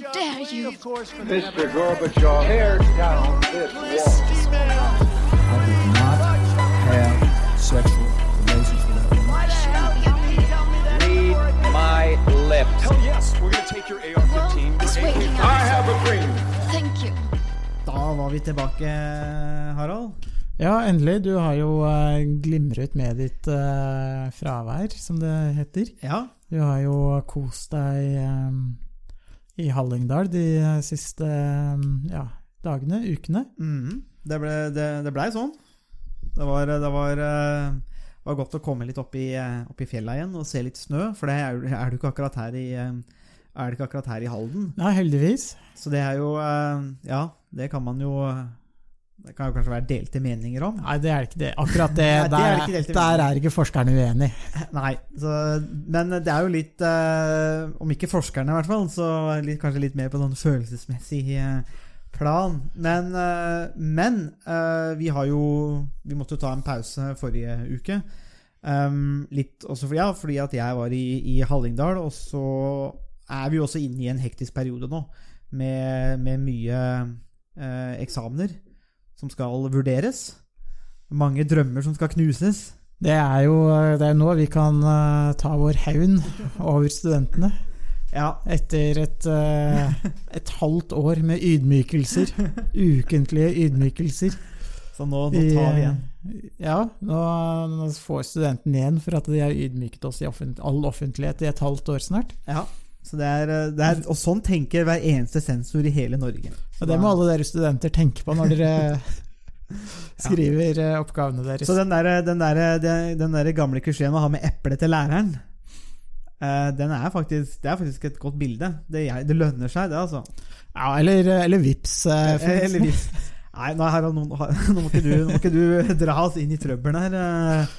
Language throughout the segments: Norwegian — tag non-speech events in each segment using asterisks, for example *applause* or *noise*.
Dare you? Mr. Gorbachev, tear down this wall. I did not have sexual relations with that woman. Read my lips. Hell yes, we're gonna take your AR-15. Well. I have a dream. Thank you. Da var vi tilbake, Harald. Ja, endelig. Du har jo eh, glimret med ditt uh, fravær, som det heter. Ja, Du har jo kost deg eh, i Hallingdal de siste ja, dagene, ukene. Mm, det, ble, det, det blei sånn. Det var, det var, eh, var godt å komme litt opp i, eh, opp i fjella igjen og se litt snø, for det er, er du ikke akkurat her i eh, er det ikke akkurat her i Halden. Nei, heldigvis. Så det er jo Ja, det kan man jo Det kan jo kanskje være delte meninger om. Nei, det er ikke det. Akkurat det, *laughs* Nei, det er der, der er ikke forskerne uenige. *laughs* Nei, så, men det er jo litt eh, Om ikke forskerne, i hvert fall, så litt, kanskje litt mer på noen følelsesmessig eh, plan. Men, eh, men eh, vi har jo Vi måtte jo ta en pause forrige uke. Um, litt også for, ja, fordi at jeg var i, i Hallingdal, og så er vi jo også inne i en hektisk periode nå med, med mye eh, eksamener som skal vurderes. Mange drømmer som skal knuses. Det er jo det er nå vi kan uh, ta vår hevn over studentene. Ja, Etter et, uh, et halvt år med ydmykelser. Ukentlige ydmykelser. så nå, nå tar vi igjen. Ja, nå, nå får studentene igjen for at de har ydmyket oss i offent, all offentlighet i et halvt år snart. Ja, så det er, eh, det er, og sånn tenker hver eneste sensor i hele Norge. Og det må alle dere studenter tenke på når dere *laughs* skriver ja. oppgavene deres. Så den der, den der, den, der gamle klisjeen å ha med eple til læreren, eh, den er faktisk, det er faktisk et godt bilde. Det, det lønner seg, det, altså. Ja, eller, eller vips. eh, Eller vips. Nei, nå, Harald, nå, må ikke du, nå må ikke du dra oss inn i trøbbelen her.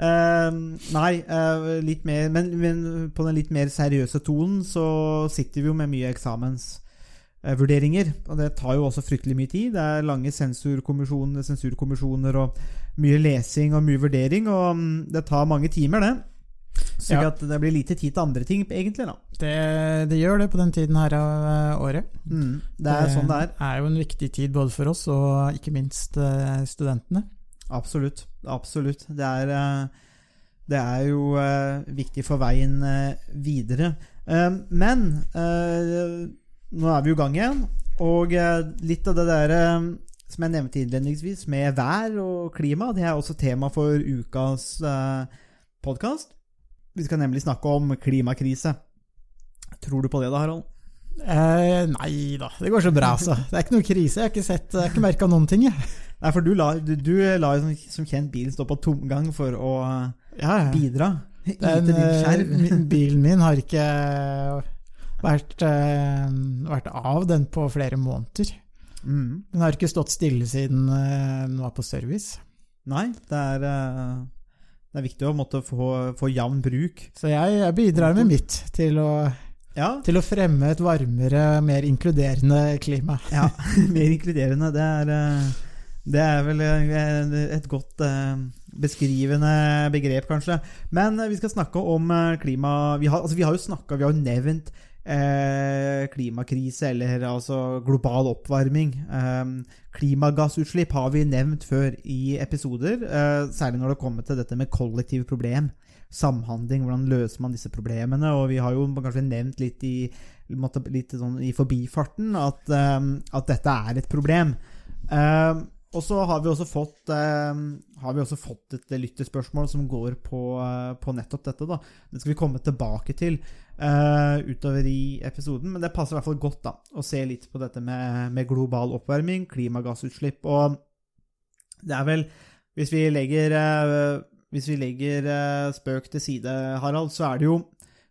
Eh. Eh, nei, uh, litt mer men, men på den litt mer seriøse tonen så sitter vi jo med mye eksamensvurderinger. og det tar jo også fryktelig mye tid. Det er lange sensurkommisjoner, sensurkommisjoner og mye lesing og mye vurdering. Og um, det tar mange timer, det. Så Ja. det blir lite tid til andre ting, egentlig. da Det, det gjør det på den tiden her av eh, året. mm, Det er sånn det er. er jo en viktig tid både for oss og ikke minst eh, studentene. Absolutt. Absolutt. Det er, eh, det er jo eh, viktig for veien eh, videre. Men nå er vi i gang igjen, og litt av det der som jeg nevnte innledningsvis, med vær og klima, det er også tema for ukas podkast. Vi skal nemlig snakke om klimakrise. Tror du på det da, Harald? Eh, nei da, det går så bra, altså. Det er ikke noe krise. Jeg har ikke sett, jeg har ikke merka noen ting, jeg. Nei, for du la, du, du la som, som kjent bilen stå på tomgang for å eh, Ja, ja. bidra. *laughs* Den, eh, min- *laughs* bilen min har ikke vært, eh, vært av den på flere måneder. Mm. Den har ikke stått stille siden eh, den var på service. Nei, det er, eh, det er viktig å måtte få, få jevn bruk. Så jeg, jeg bidrar med mitt til å, Ja, til å fremme et varmere, mer inkluderende klima. ja *laughs* mer inkluderende. Det er, eh, det er vel eh, et godt eh, beskrivende begrep, kanskje. Men eh, vi skal snakke om klima Vi har, altså, vi har jo snakka, vi har jo nevnt eh, klimakrise, eller altså global oppvarming. Eh, klimagassutslipp har vi nevnt før i episoder, eh, særlig når det kommer til dette med kollektive problem. Samhandling, hvordan løser man disse problemene? Og vi har jo kanskje nevnt litt i, litt sånn i forbifarten at, eh, at dette er et problem. Eh, og så har vi også fått eh, vi også fått et lyttespørsmål som går på, eh, på nettopp dette. da Det skal vi komme tilbake til eh, utover i episoden, men det passer i hvert fall godt da å se litt på dette med, med global oppvarming, klimagassutslipp og Det er vel Hvis vi legger eh, Hvis vi legger eh, spøk til side, Harald, så er det jo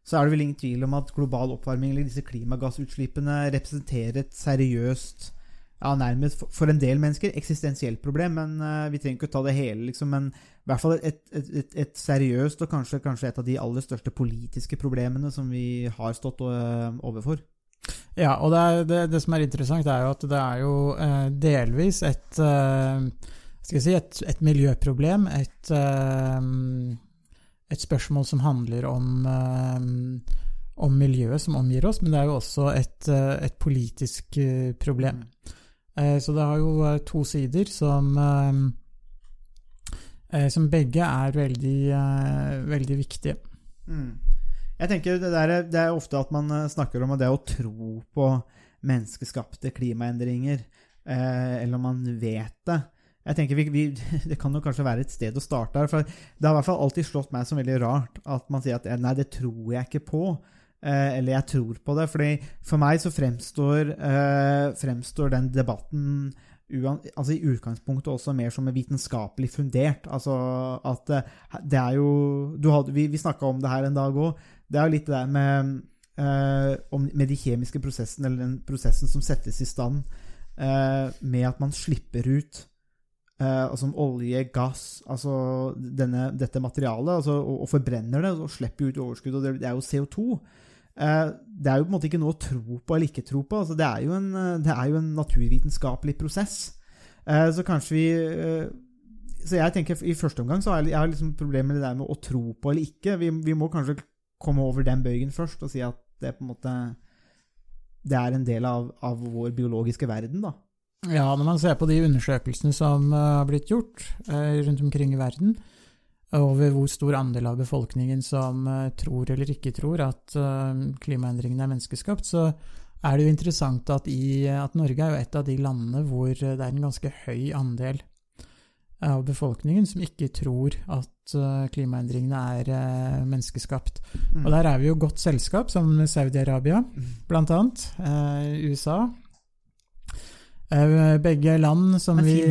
så er det vel ingen tvil om at global oppvarming eller disse klimagassutslippene representerer et seriøst ja, nærmest for- en del mennesker eksistensielt problem, men uh, vi trenger ikke ta det hele, liksom. Men i hvert fall et, et, et, et seriøst, og kanskje, kanskje et av de aller største politiske problemene som vi har stått uh, overfor. Ja, og det, er, det, det som er interessant, er jo at det er jo uh, delvis et skal vi si et, et miljøproblem, et, et spørsmål som handler om, om miljøet som omgir oss, men det er jo også et, et politisk problem. Eh, Så det har jo eh, to sider som eh, Som begge er veldig, veldig viktige. Mm. Jeg tenker det, der, det er ofte at man snakker om det å tro på menneskeskapte klimaendringer, eller om man vet det. Jeg tenker vi, vi, *laughs* Det kan jo kanskje være et sted å starte her. for Det har i hvert fall alltid slått meg som veldig rart at man sier at nei, det tror jeg ikke på. Eh, eller jeg tror på det. fordi For meg så fremstår, eh, fremstår den debatten altså i utgangspunktet også mer som vitenskapelig fundert. Altså at eh, det er jo hadde, Vi, vi snakka om det her en dag òg. Det er jo litt det der med, eh, med de kjemiske prosessene, eller den prosessen som settes i stand eh, med at man slipper ut eh, altså olje, gass, altså denne, dette materialet, altså, og, og forbrenner det og slipper ut overskudd. og Det, det er jo CO2. Eh, det er jo på en måte ikke noe å tro på eller ikke tro på. Altså, det, er en, det er jo en naturvitenskapelig prosess. Eh, så kanskje vi eh, Så jeg tenker i første omgang så har jeg, jeg liksom problemer med det der med å tro på eller ikke. Vi, vi må kanskje komme over den bøygen først og si at det på en måte det er en del av, av vår biologiske verden, da. Ja, når man ser på de undersøkelsene som eh, har blitt gjort eh, rundt omkring i verden, over hvor stor andel av befolkningen som eh, tror eller ikke tror at eh, klimaendringene er menneskeskapt, så er det jo interessant at, i, at Norge er jo et av de landene hvor det er en ganske høy andel av befolkningen som ikke tror at eh, klimaendringene er menneskeskapt. Mm. Og der er vi jo godt selskap, som Saudi-Arabia, blant annet. USA. Begge land som En vi.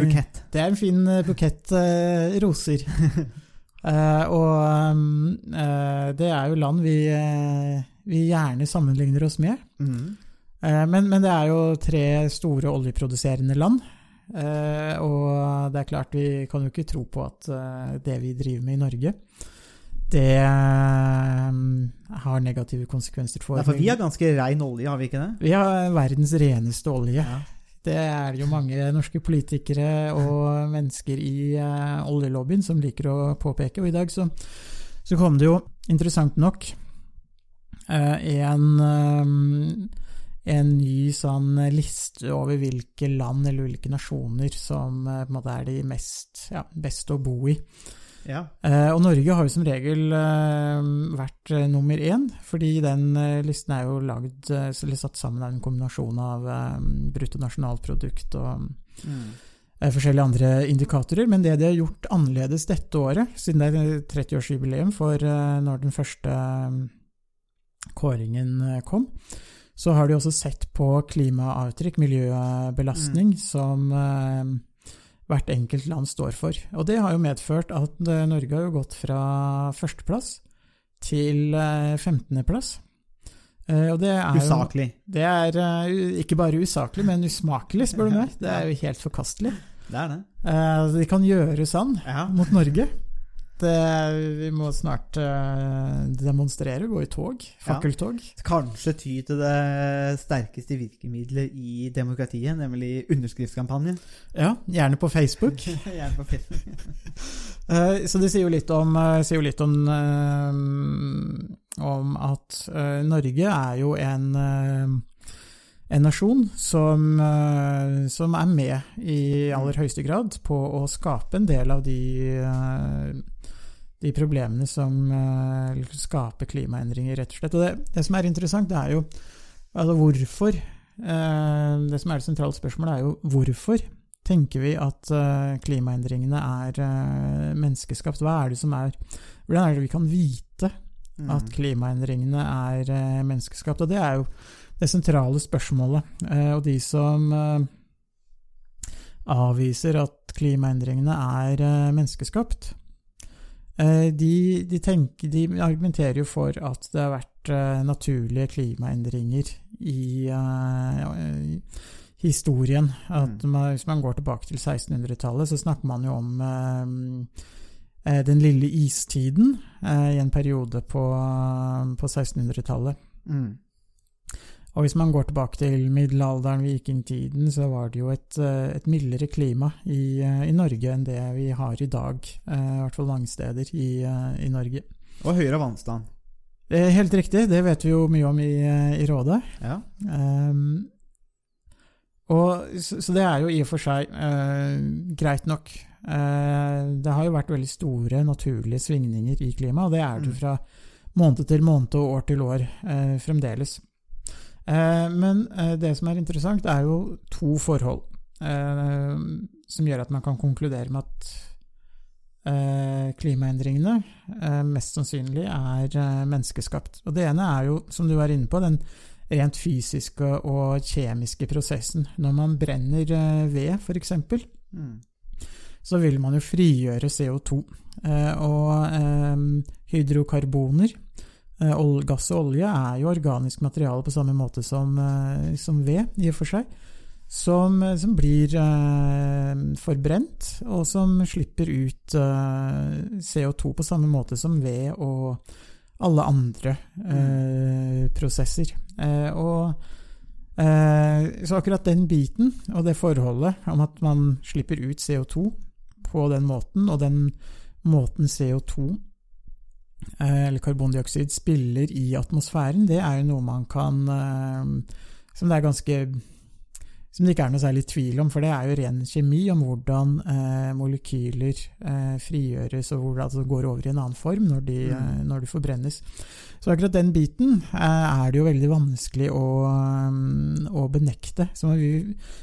Det er en fin bukett eh, roser. *laughs* Eh, og um, uh, det er jo land vi, uh, vi gjerne sammenligner oss med. Mm. Men, men det er jo tre store oljeproduserende land. Og det er klart, vi kan jo ikke tro på at det vi driver med i Norge, det har negative konsekvenser for Nei, for vi har ganske rein olje, har vi ikke det? Vi har verdens reneste olje. Ja. Det er det jo mange norske politikere og mennesker i eh, oljelobbyen som liker å påpeke. Og i dag så, så kom det jo, interessant nok, eh, en, eh, en ny sånn liste over hvilke land eller hvilke nasjoner som på en måte er de mest ja, beste å bo i. Ja. Eh, og Norge har jo som regel eh, vært eh, nummer én, fordi den eh, listen er jo lagd, eh, eller satt sammen av en kombinasjon av eh, bruttonasjonalprodukt og Mm. eh, forskjellige andre indikatorer. Men det de har gjort annerledes dette året, siden det er 30-årsjubileum for når den første kåringen kom, så har de også sett på klimaavtrykk, miljøbelastning, som eh, hvert enkelt land står for. Og det har jo medført at eh, Norge har jo gått fra førsteplass til eh, 15.-plass. Eh, og det er jo Det er eh, ikke bare usaklig, men usmakelig, spør du meg. *laughs* Det er jo helt forkastelig. Det er det. Eh, de kan gjøre sånn Ja. mot Norge. Det, vi må snart eh, demonstrere, gå i tog. Fakkeltog. Kanskje ty til det sterkeste virkemidlet i demokratiet, nemlig underskriftskampanje. Ja, gjerne på Facebook. *laughs* Gjerne på Facebook. *laughs* Eh, Så det sier jo litt om, eh, jo litt om, eh, om at eh, Norge er jo en, eh, en nasjon som, eh, som er med i aller høyeste grad på å skape en del av de, eh, de problemene som uh, skaper klimaendringer, rett og slett. Og det, det som er interessant, det er jo altså hvorfor uh, Det som er det sentrale spørsmålet, er jo hvorfor tenker vi at uh, klimaendringene er menneskeskapt? Hva er det som er Hvordan er det vi kan vite Mm. at klimaendringene er menneskeskapt? Og det er jo det sentrale spørsmålet. Og de som avviser at klimaendringene er menneskeskapt, de, de, tenker, de argumenterer jo for at det har vært eh, naturlige klimaendringer i eh, historien. At man, hvis man går tilbake til 1600-tallet, så snakker man jo om eh, eh, den lille istiden eh, i en periode på, på 1600-tallet. Mm. Og hvis man går tilbake til middelalderen, vikingtiden, så var det jo et, eh, et mildere klima i, eh, i Norge enn det vi har i dag. eh, I hvert fall mange steder i, i Norge. Og høyere vannstand. Det er helt riktig, det vet vi jo mye om i, i Rådet. Ja. Um, og, så, så det er jo i og for seg uh, greit nok. Uh, det har jo vært veldig store naturlige svingninger i klimaet, og det er det Mm. fra måned til måned og år til år uh, fremdeles. Eh, men eh, det som er interessant, er jo to forhold eh, som gjør at man kan konkludere med at klimaendringene mest sannsynlig er menneskeskapt. Og det ene er jo, som du var inne på, den rent fysiske og kjemiske prosessen. Når man brenner ved, f.eks., Mm. så vil man jo frigjøre CO2. Eh, og hydrokarboner, gass og olje, er jo organisk materiale på samme måte som, eh, som ved, i og for seg. Som, eh, som blir eh, forbrent, og som slipper ut eh, CO2 på samme måte som ved og alle andre eh, prosesser. Eh, og eh, Så akkurat den biten, og det forholdet om at man slipper ut CO2 på den måten, og den måten CO2 eh, eller karbondioksid spiller i atmosfæren, det er jo noe man kan eh, Som det er ganske som det ikke er noe særlig tvil om, for det er jo ren kjemi om hvordan eh, molekyler eh, frigjøres og hvordan det går over i en annen form når de, Mm. eh, når de forbrennes. Så akkurat den biten eh, er det jo veldig vanskelig å, um, å benekte. Så vi,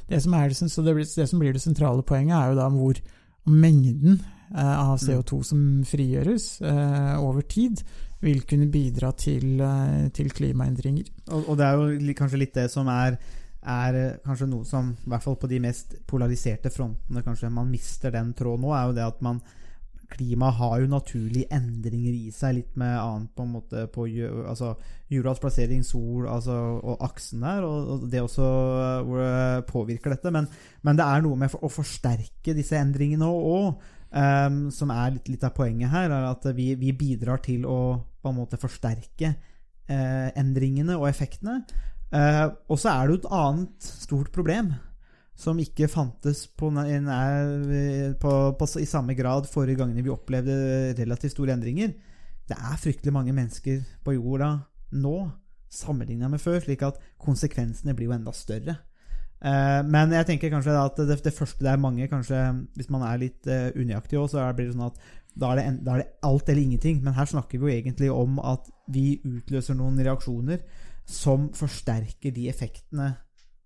det, som er det, så det, det som blir det sentrale poenget, er jo da hvor mengden eh, av CO2 som frigjøres eh, over tid, vil kunne bidra til, eh, til klimaendringer. Og, og det er jo kanskje litt det som er, er kanskje noe som, i hvert fall på de mest polariserte frontene, kanskje man mister den tråden nå, er jo det at man Klimaet har jo naturlige endringer i seg, litt med annet på en måte på altså, jordas plassering, sol altså, og aksen der, og, og det også eh, det påvirker dette. Men, men det er noe med å forsterke disse endringene òg, som er litt, litt av poenget her. er At vi, vi bidrar til å på en måte forsterke eh, endringene og effektene. Eh, og så er det jo et annet stort problem som ikke fantes på, på, på, i samme grad forrige gangene vi opplevde relativt store endringer. Det er fryktelig mange mennesker på jorda nå sammenligna med før, slik at konsekvensene blir jo enda større. Eh, men jeg tenker kanskje at det, det første det er mange kanskje, Hvis man er litt uh, unøyaktig også, så blir det sånn at da er, det en, da er det alt eller ingenting. Men her snakker vi jo egentlig om at vi utløser noen reaksjoner som forsterker de effektene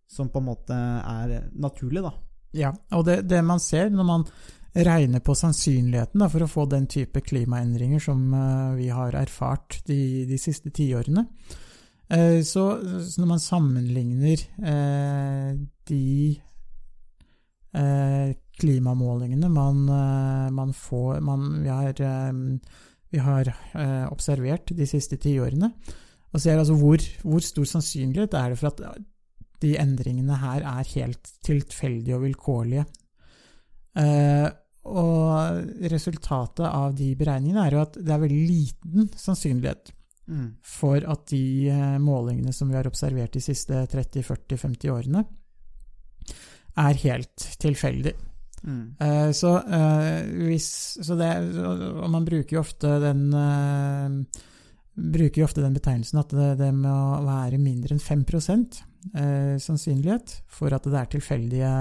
som på en måte er naturlig, da. Ja, og det, det man ser når man regner på sannsynligheten da, for å få den type klimaendringer som uh, vi har erfart de, de siste tiårene, uh, så, så når man sammenligner uh, de klimamålingene man, man får man, Vi har, vi har observert de siste tiårene, og ser altså hvor, hvor stor sannsynlighet er det for at de endringene her er helt tilfeldige og vilkårlige. Eh, og resultatet av de beregningene er jo at det er veldig liten sannsynlighet for at de eh, målingene som vi har observert de siste 30-40-50 årene, er helt tilfeldig. Mm. Eh, så, eh, hvis, så det, og man bruker jo ofte den bruker jo ofte den betegnelsen at det, det med å være mindre enn 5 eh, sannsynlighet for at det er tilfeldige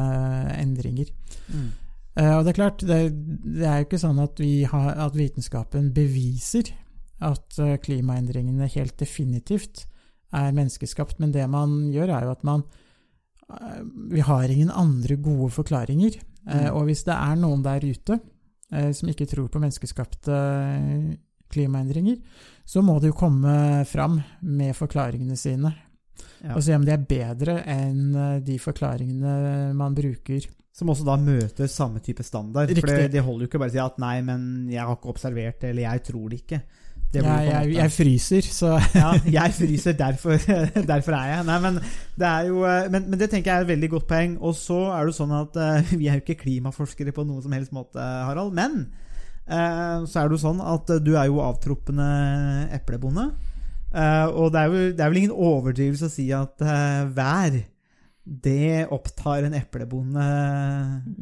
endringer. Mm. Eh, og det er klart, det, det er jo ikke sånn at, vi har, at vitenskapen beviser at eh, klimaendringene helt definitivt er menneskeskapt, men det man gjør, er jo at man eh, Vi har ingen andre gode forklaringer. Eh, Mm. og hvis det er noen der ute eh, som ikke tror på menneskeskapte eh, klimaendringer, så må de jo komme fram med forklaringene sine. Ja. Og se om de er bedre enn eh, de forklaringene man bruker. Som også da møter samme type standard. Riktig. For det, det holder jo ikke bare å si at 'nei, men jeg har ikke observert det', eller 'jeg tror det ikke'. Det ja, Jeg, jeg, fryser, så ja, jeg fryser, derfor, *laughs* derfor er jeg. Nei, men det er jo eh, men, men det tenker jeg er et veldig godt poeng. Og så er det sånn at eh, *laughs* vi er jo ikke klimaforskere på noen som helst måte, Harald. Men så er det jo sånn at eh, du er jo avtroppende eplebonde. Eh, og det er, jo, det er vel ingen overdrivelse å si at eh, vær Det opptar en eplebonde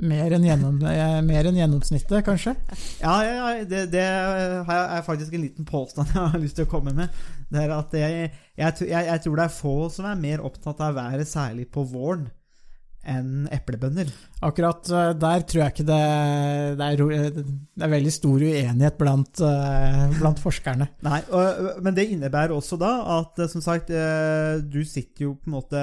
Mer enn, gjennom, eh, mer enn gjennomsnittet, kanskje? Ja, ja, ja det, det er faktisk en liten påstand jeg har lyst til å komme med. Det er at jeg, jeg, jeg, jeg tror det er få som er mer opptatt av været, særlig på våren, enn eplebønder. Akkurat eh, der tror jeg ikke det, det, er, eh, det er veldig stor uenighet blant, eh, blant forskerne. *laughs* Nei, og, men det innebærer også da at som sagt, du sitter jo på en måte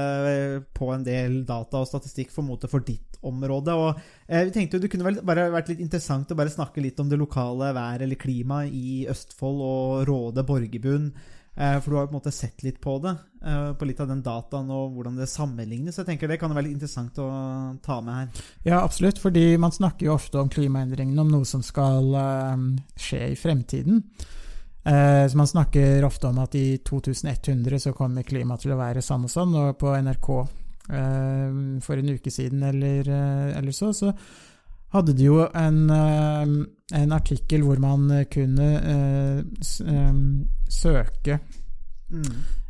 på en del data og statistikk for, for ditt område. og vi tenkte jo Det kunne vel bare vært litt interessant å bare snakke litt om det lokale været eller klimaet i Østfold og Råde, Borgerbunn. Eh, For du har jo på en måte sett litt på det, eh, på litt av den dataen og hvordan det sammenlignes. Jeg tenker Det kan være litt interessant å ta med her. Ja, absolutt, fordi man snakker jo ofte om klimaendringene, om noe som skal eh, skje i fremtiden. Så Man snakker ofte om at i 2100 så kommer klimaet til å være sånn og sånn, og på NRK for en uke siden eller, eller så, så hadde de jo en, eh, en artikkel hvor man kunne eh, eh, søke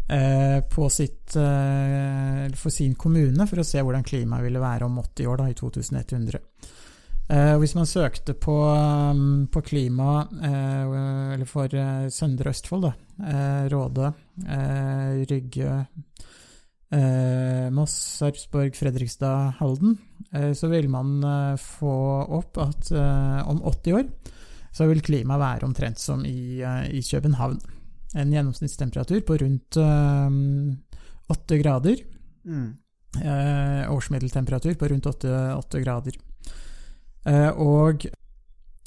eh, på sitt, for sin kommune for å se hvordan klimaet ville være om 80 år, da, i 2100. Eh, hvis man søkte på, på klima eller for Søndre Østfold, da, Råde, Rygge, eh, Moss, Sarpsborg, Fredrikstad, Halden, eh, så vil man eh, få opp at eh, om 80 år så vil klimaet være omtrent som i, eh, i København. En gjennomsnittstemperatur på rundt eh, 8 grader. Mm. Eh, årsmiddeltemperatur på rundt 8, 8 grader. Eh, og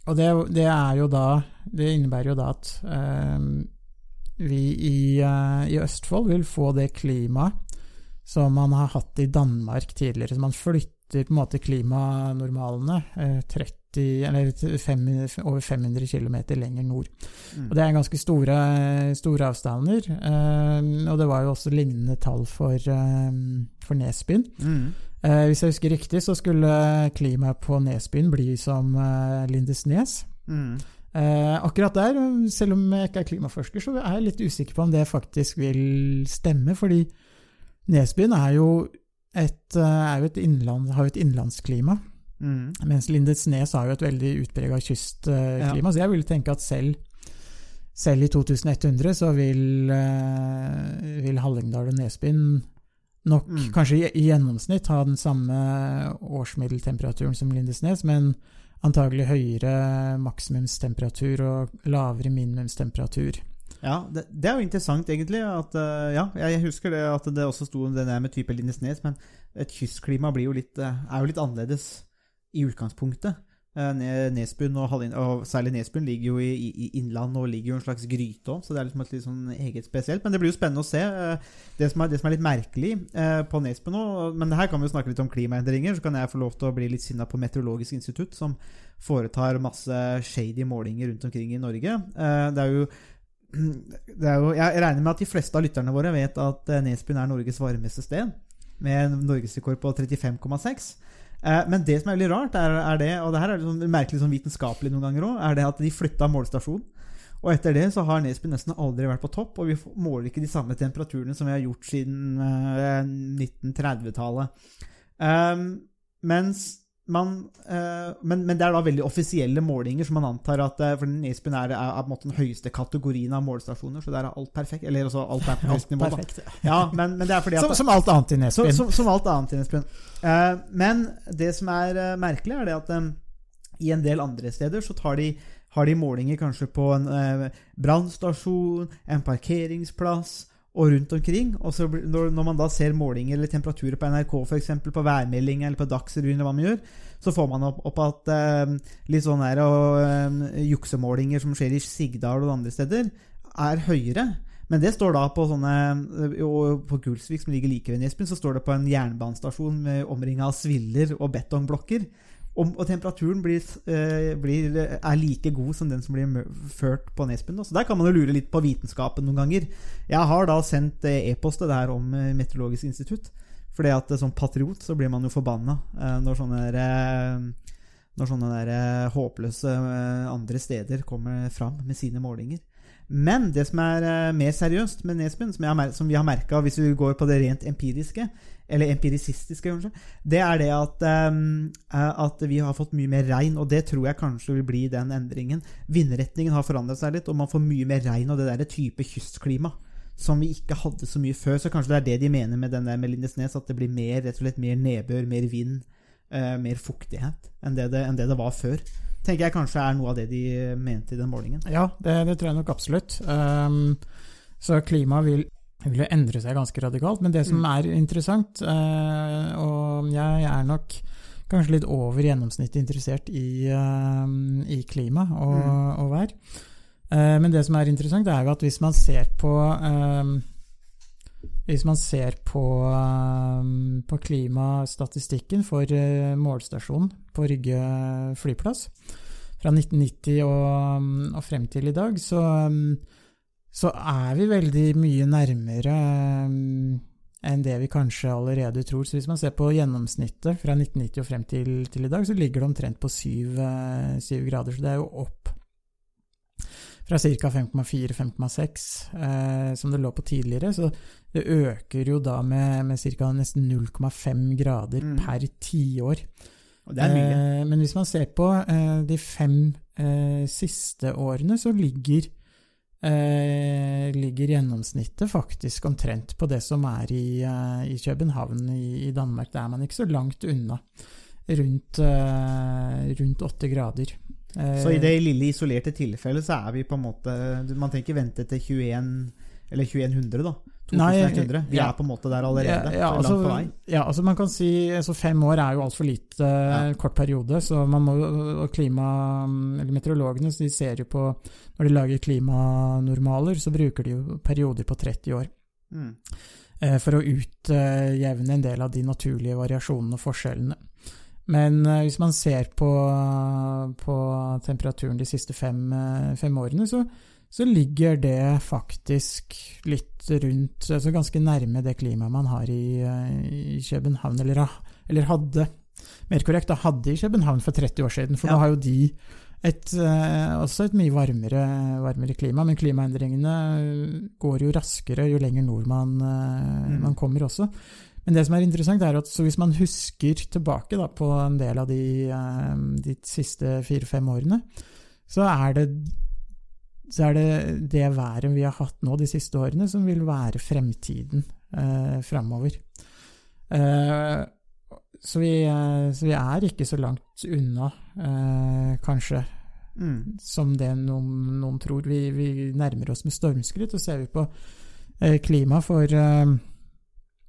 og det, det er jo da Det innebærer jo da at eh, vi i, eh, i Østfold vil få det klimaet som man har hatt i Danmark tidligere. Så man flytter på en måte klimanormalene eh, 30, eller fem, over 500 km lenger nord. Mm. Og det er ganske store, store avstander. eh, og det var jo også lignende tall for, eh, for Nesbyen. Mm. Eh, hvis jeg husker riktig, så skulle klimaet på Nesbyen bli som eh, Lindesnes. Mm. Eh, akkurat der, selv om jeg ikke er klimaforsker, så er jeg litt usikker på om det faktisk vil stemme. Fordi Nesbyen er jo et, eh, er jo et innland, har jo et innlandsklima. Mm. Mens Lindesnes har jo et veldig utprega kystklima, så jeg vil tenke at selv, selv i 2100 så vil, eh, vil Hallingdal og Nesbyen nok Mm. kanskje i, i gjennomsnitt ha den samme årsmiddeltemperaturen som Lindesnes, men antagelig høyere maksimumstemperatur og lavere minimumstemperatur. Ja, det, det er jo interessant, egentlig. At, eh, ja, jeg husker det at det også sto det der med type Lindesnes, men et kystklima blir jo litt, eh, er jo litt annerledes i utgangspunktet. Eh, Nesbyen og, og særlig Nesbyen ligger jo i, i, i innland og ligger jo en slags gryte òg, så det er liksom et litt sånn eget spesielt. Men det blir jo spennende å se. Det som er, det som er litt merkelig på Nesbyen nå Men her kan vi jo snakke litt om klimaendringer, så kan jeg få lov til å bli litt sinna på Meteorologisk institutt, som foretar masse shady målinger rundt omkring i Norge. Det er jo jo, jeg regner med at de fleste av lytterne våre vet at eh, Nesbyen er Norges varmeste sted, med norgesrekord på 35,6. Eh, Men det som er veldig rart, er, er det, og det her er sånn merkelig sånn vitenskapelig noen ganger òg, er det at de flytta målstasjon, Og etter det så har Nesbyen nesten aldri vært på topp, og vi måler ikke de samme temperaturene som vi har gjort siden eh, 1930-tallet. Um, mens man, eh, men, men det er da veldig offisielle målinger, som man antar at eh, For Nesbyen er, er, er måte den høyeste kategorien av målestasjoner, så der er alt perfekt. Eller altså alt er på høyest nivå. Ja, men, men det er fordi at Som, som alt annet i Nesbyen. som, som alt annet i Nesbyen. Uh, men det som er uh, merkelig, er det at um, i en del andre steder så tar de, har de målinger kanskje på en uh, brannstasjon, en parkeringsplass og rundt omkring. Og så når, man da ser målinger eller temperaturer på NRK, f.eks. på værmelding eller på Dagsrevyen, eller hva man gjør, så får man opp, opp at eh, litt sånn her og eh, juksemålinger som skjer i Sigdal og andre steder, er høyere. Men det står da på sånne og På Gulsvik, som ligger like ved Nesbyen, så står det på en jernbanestasjon med omringa av sviller og betongblokker. Og, og temperaturen blir, eh, blir, er like god som den som blir ført på Nesbyen. Så der kan man jo lure litt på vitenskapen noen ganger. Jeg har da sendt eh, e-post til det her om eh, Meteorologisk institutt. Fordi at eh, som patriot så blir man jo forbanna eh, når sånne der, eh, når sånne der eh, håpløse eh, andre steder kommer fram med sine målinger. Men det som er eh, mer seriøst med Nesbyen, som, som vi har merka hvis vi går på det rent empiriske, eller empirisistiske, kanskje, det er det at, eh, at vi har fått mye mer regn, og det tror jeg kanskje vil bli den endringen. Vindretningen har forandret seg litt, og man får mye mer regn og det der type kystklima som vi ikke hadde så mye før. Så kanskje det er det de mener med den der med Lindesnes, at det blir mer, rett og slett mer nedbør, mer vind, uh, mer fuktighet enn det det, enn det det var før. Tenker jeg kanskje er noe av det de mente i den målingen. Ja, det, det tror jeg nok absolutt. Um, så klimaet vil, vil jo endre seg ganske radikalt. Men det som Mm. er interessant, eh, og jeg er nok kanskje litt over gjennomsnittet interessert i, um, i klima og, Mm. og vær. Eh, men det som er interessant, er jo at hvis man ser på hvis man ser på, på klimastatistikken for eh, målstasjonen på Rygge flyplass fra 1990 og, og frem til i dag, så, så er vi veldig mye nærmere um, enn det vi kanskje allerede tror. Så hvis man ser på gjennomsnittet fra 1990 og frem til, til i dag, så ligger det omtrent på syv, eh, syv grader. Så det er jo opp fra ca. 5,4-5,6 eh, som det lå på tidligere. Så det øker jo da med, med ca. nesten 0,5 grader Mm. per tiår. Og det er mye. Eh, men hvis man ser på eh, de fem eh, siste årene, så ligger, eh, ligger gjennomsnittet faktisk omtrent på det som er i, eh, i København i, i Danmark. Da er man ikke så langt unna. Rundt, eh, åtte grader. Eh, Så i det lille isolerte tilfellet så er vi på en måte Man trenger ikke vente til 21 eller 2100, da. Nei, 2100. Vi ja. er på en måte der allerede. Ja, ja, så altså, langt på vei. ja, altså man kan si altså Fem år er jo altfor lite Ja. kort periode, så man må og klima, eller meteorologene de ser jo på Når de lager klimanormaler, så bruker de jo perioder på 30 år Mm. eh, for å utjevne en del av de naturlige variasjonene og forskjellene. Men eh, hvis man ser på, på temperaturen de siste fem, eh, fem årene, så, så ligger det faktisk litt rundt altså Ganske nærme det klimaet man har i, eh, i København, eller, eller hadde Mer korrekt, da hadde i København for 30 år siden, for Ja. nå har jo de et, eh, også et mye varmere, varmere klima, men klimaendringene går jo raskere jo lenger nord man, eh, Mm. man kommer også. Men det som er interessant, er at så hvis man husker tilbake da, på en del av de, eh, de siste fire-fem årene, så er det så er det det været vi har hatt nå de siste årene, som vil være fremtiden eh, framover. Eh, så, vi, eh, så vi er ikke så langt unna, eh, kanskje, Mm. som det noen, noen tror. Vi, vi nærmer oss med stormskritt, og ser vi på eh, klima for eh,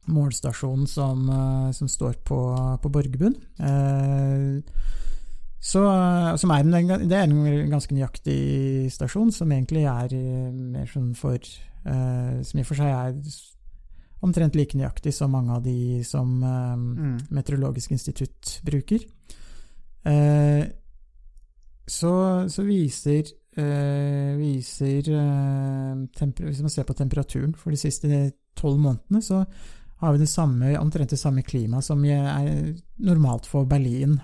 målstasjonen som, eh, som står på, på Borgerbunn. Eh, så, som er en, det er en ganske nøyaktig stasjon, som egentlig er eh, mer sånn for eh, Som i og for seg er omtrent like nøyaktig som mange av de som eh, Mm. Meteorologisk institutt bruker. Eh, så, så viser, eh, viser eh, Hvis man ser på temperaturen for de siste tolv månedene, så har vi det samme, omtrent det samme klimaet som er normalt for Berlin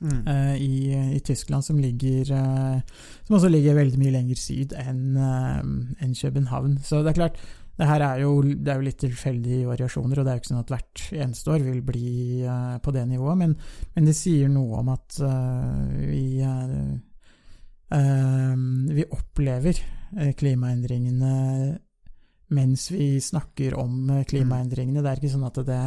Eh, i, i Tyskland, som ligger uh, Som også ligger veldig mye lenger syd enn uh, en København. Så det er klart, det her er jo, det er jo litt tilfeldige variasjoner, og det er jo ikke sånn at hvert eneste år vil bli eh, på det nivået, men, men det sier noe om at eh, vi eh, eh, vi opplever eh, klimaendringene mens vi snakker om eh, klimaendringene. Det er ikke sånn at det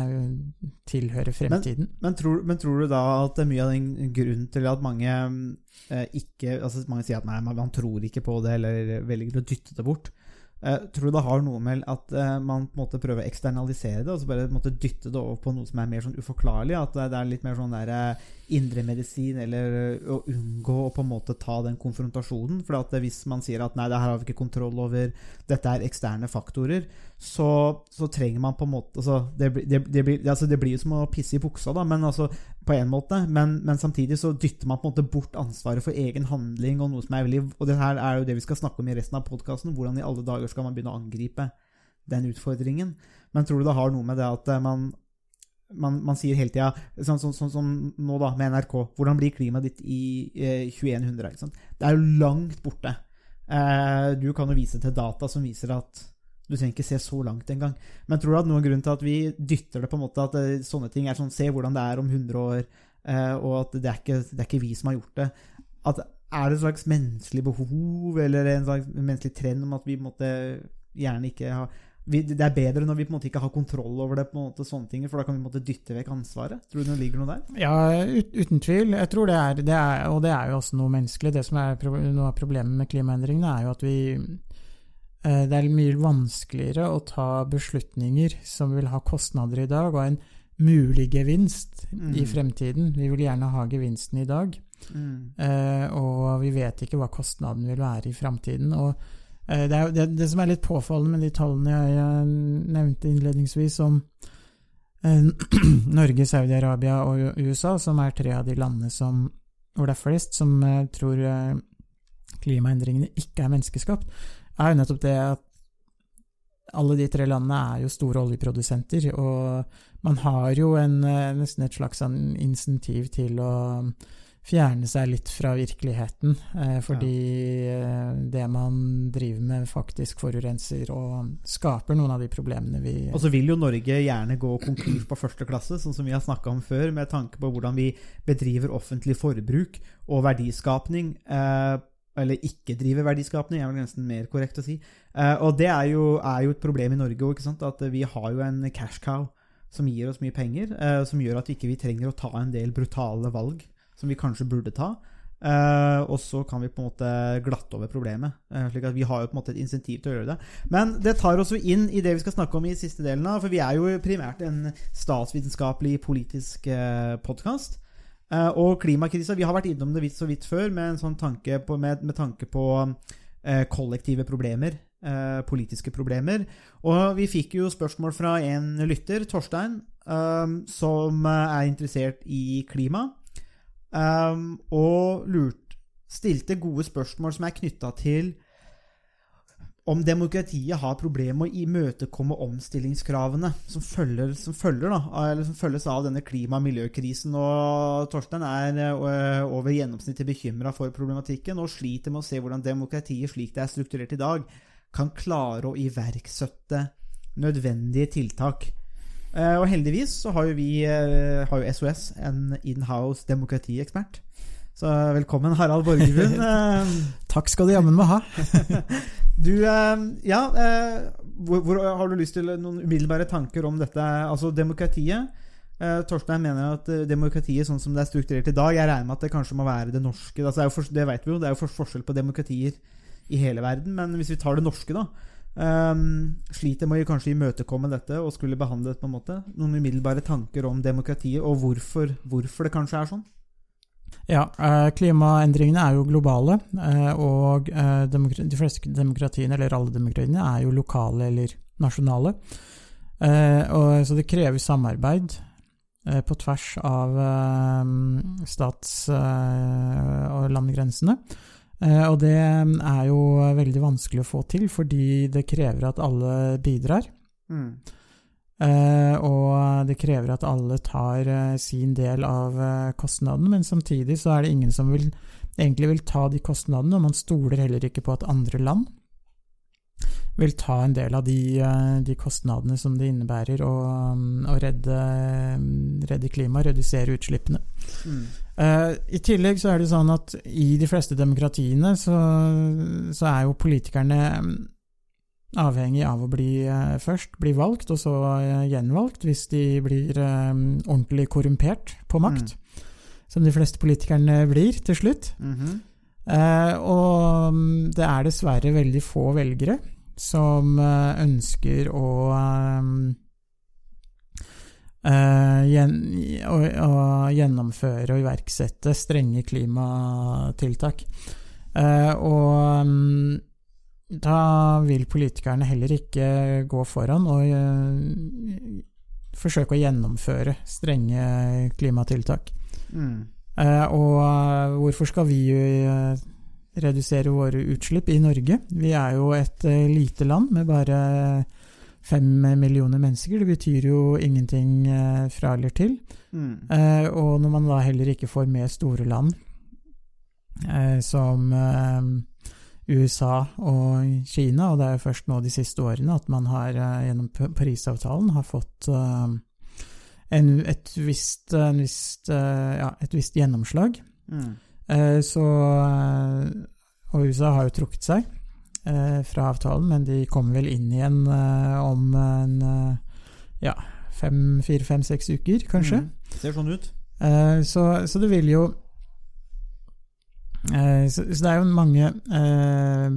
tilhører fremtiden. Men, tror, men tror du da at det er mye av den grunnen til at mange eh, ikke altså Mange sier at nei, man, man tror ikke på det, eller velger å dytte det bort. Eh, tror du det har noe med at eh, man på en måte prøver å eksternalisere det, og så bare måte dytte det over på noe som er mer sånn uforklarlig? At det, er litt mer sånn der Indre indremedisin, eller eh, å unngå å på en måte ta den konfrontasjonen? For at hvis man sier at nei, det her har vi ikke kontroll over, dette er eksterne faktorer, så, så trenger man på en måte altså, det, det, blir, altså, det blir jo som å pisse i buksa, da, men altså på en måte, men, men samtidig så dytter man på en måte bort ansvaret for egen handling og noe som er veldig Og det her er jo det vi skal snakke om i resten av podkasten. Hvordan i alle dager skal man begynne å angripe den utfordringen? Men tror du det har noe med det at eh, man man, man sier hele tida, sånn sånn- sånn som nå da med NRK Hvordan blir klimaet ditt i eh, 2100? Ikke sant? Det er jo langt borte. Eh, du kan jo vise til data som viser at du trenger ikke se så langt engang. Men tror du at noen grunn til at vi dytter det på en måte at eh, sånne ting er sånn Se hvordan det er om 100 år, eh, og at det er, ikke, det er ikke vi som har gjort det. At Er det et slags menneskelig behov eller en slags menneskelig trend om at vi måtte gjerne ikke har vi, Det er bedre når vi på en måte ikke har kontroll over det, på en måte sånne ting, for da kan vi på en måte dytte vekk ansvaret? Tror du det ligger noe der? Ja, ut, uten tvil. Jeg tror det er, det er, og det er jo også noe menneskelig. Det som er noe av problemet med klimaendringene, er jo at vi Det er mye vanskeligere å ta beslutninger som vil ha kostnader i dag, og en mulig gevinst i Mm. fremtiden. Vi vil gjerne ha gevinsten i dag, Mm. eh, og vi vet ikke hva kostnaden vil være i fremtiden. Og eh, det, er, det, det som er litt påfallende med de tallene jeg, jeg nevnte innledningsvis om eh, *clears throat* Norge, Saudi-Arabia og USA, som er tre av de landene som, hvor det er flest som eh, tror eh, klimaendringene ikke er menneskeskapt, er jo nettopp det at alle de tre landene er jo store oljeprodusenter, og man har jo en, eh, nesten et slags sånn insentiv til å fjerne seg litt fra virkeligheten, eh, fordi ja. det man driver med, faktisk forurenser og skaper noen av de problemene vi Og så vil jo Norge gjerne gå konkurs på første klasse, sånn som vi har snakka om før, med tanke på hvordan vi bedriver offentlig forbruk og verdiskapning. Eh, eller ikke driver verdiskapende, er vel nesten mer korrekt å si. Eh, og det er jo, er jo et problem i Norge òg, at vi har jo en cash cow som gir oss mye penger, eh, som gjør at vi ikke trenger å ta en del brutale valg som vi kanskje burde ta. Uh, og så kan vi på en måte glatte over problemet. Uh, slik at Vi har jo på en måte et insentiv til å gjøre det. Men det tar oss jo inn i det vi skal snakke om i siste delen av, for vi er jo primært en statsvitenskapelig politisk uh, podkast. Eh, og klimakrisa Vi har vært innom det vidt så vidt før med sånn tanke på, med, med tanke på eh, kollektive problemer. Eh, politiske problemer. Og vi fikk jo spørsmål fra en lytter, Torstein, som er interessert i klima. Og lurt, stilte gode spørsmål som er knytta til om demokratiet har problemer med å imøtekomme omstillingskravene som, følger, som, følger, da, som følges av denne klima- og miljøkrisen. Og Torstein er eh, over gjennomsnittet bekymra for problematikken og sliter med å se hvordan demokratiet slik det er strukturert i dag, kan klare å iverksette nødvendige tiltak. Eh, Og heldigvis så har jo vi, eh, har jo SOS, en inhouse demokratiekspert. Så velkommen, Harald Borgerlund. *laughs* Eh, Takk skal du jammen meg ha. *laughs* Du, eh, ja eh, hvor, hvor Har du lyst til noen umiddelbare tanker om dette? Altså demokratiet. Eh, Torstein mener at eh, demokratiet sånn som det er strukturert i dag Jeg regner med at det kanskje må være det norske. Altså, det, er jo for, det vet vi jo, det er jo forskjell på demokratier i hele verden. Men hvis vi tar det norske, da. Um, sliter med å kanskje imøtekomme dette og skulle behandle det på en måte. Noen umiddelbare tanker om demokratiet, og hvorfor, hvorfor det kanskje er sånn? Ja, eh, klimaendringene er jo globale, eh, og eh, de fleste demokratiene, eller alle demokratiene, er jo lokale eller nasjonale. Så det krever samarbeid på tvers av stats- og landegrensene. Og det er jo veldig vanskelig å få til, fordi det krever at alle bidrar. Mm. Eh, og det krever at alle tar uh, sin del av uh, kostnadene, men samtidig så er det ingen som vil, egentlig vil ta de kostnadene, og man stoler heller ikke på at andre land vil ta en del av de, eh, de kostnadene som det innebærer å, um, å redde, redde klimaet, redusere utslippene. Mm. Eh, I tillegg så er det sånn at i de fleste demokratiene så, så er jo politikerne mm, avhengig av å bli eh, først bli valgt, og så eh, gjenvalgt hvis de blir eh, ordentlig korrumpert på makt. Som de fleste politikerne blir til slutt. Mhm. Eh, og mm, det er dessverre veldig få velgere som ønsker å eh, eh, gjen, å, å gjennomføre og iverksette strenge klimatiltak. Uh, og mm, da vil politikerne heller ikke gå foran og eh, forsøke å gjennomføre strenge klimatiltak. Mm. Eh, og eh, hvorfor skal vi redusere våre utslipp i Norge? Vi er jo et lite land med bare fem millioner mennesker. Det betyr jo ingenting fra eller til. Mm. Og når man da heller ikke får med store land som USA og Kina, og det er jo først nå de siste årene at man har eh, gjennom Parisavtalen har fått eh, en, et, visst, en visst, eh, ja, et visst gjennomslag. Mm. Så Og USA har jo trukket seg fra avtalen, men de kommer vel inn igjen om en ja, fem, fire, fem, seks uker, kanskje. Mm. Ser sånn ut. Så, så det vil jo så, så det er jo mange eh,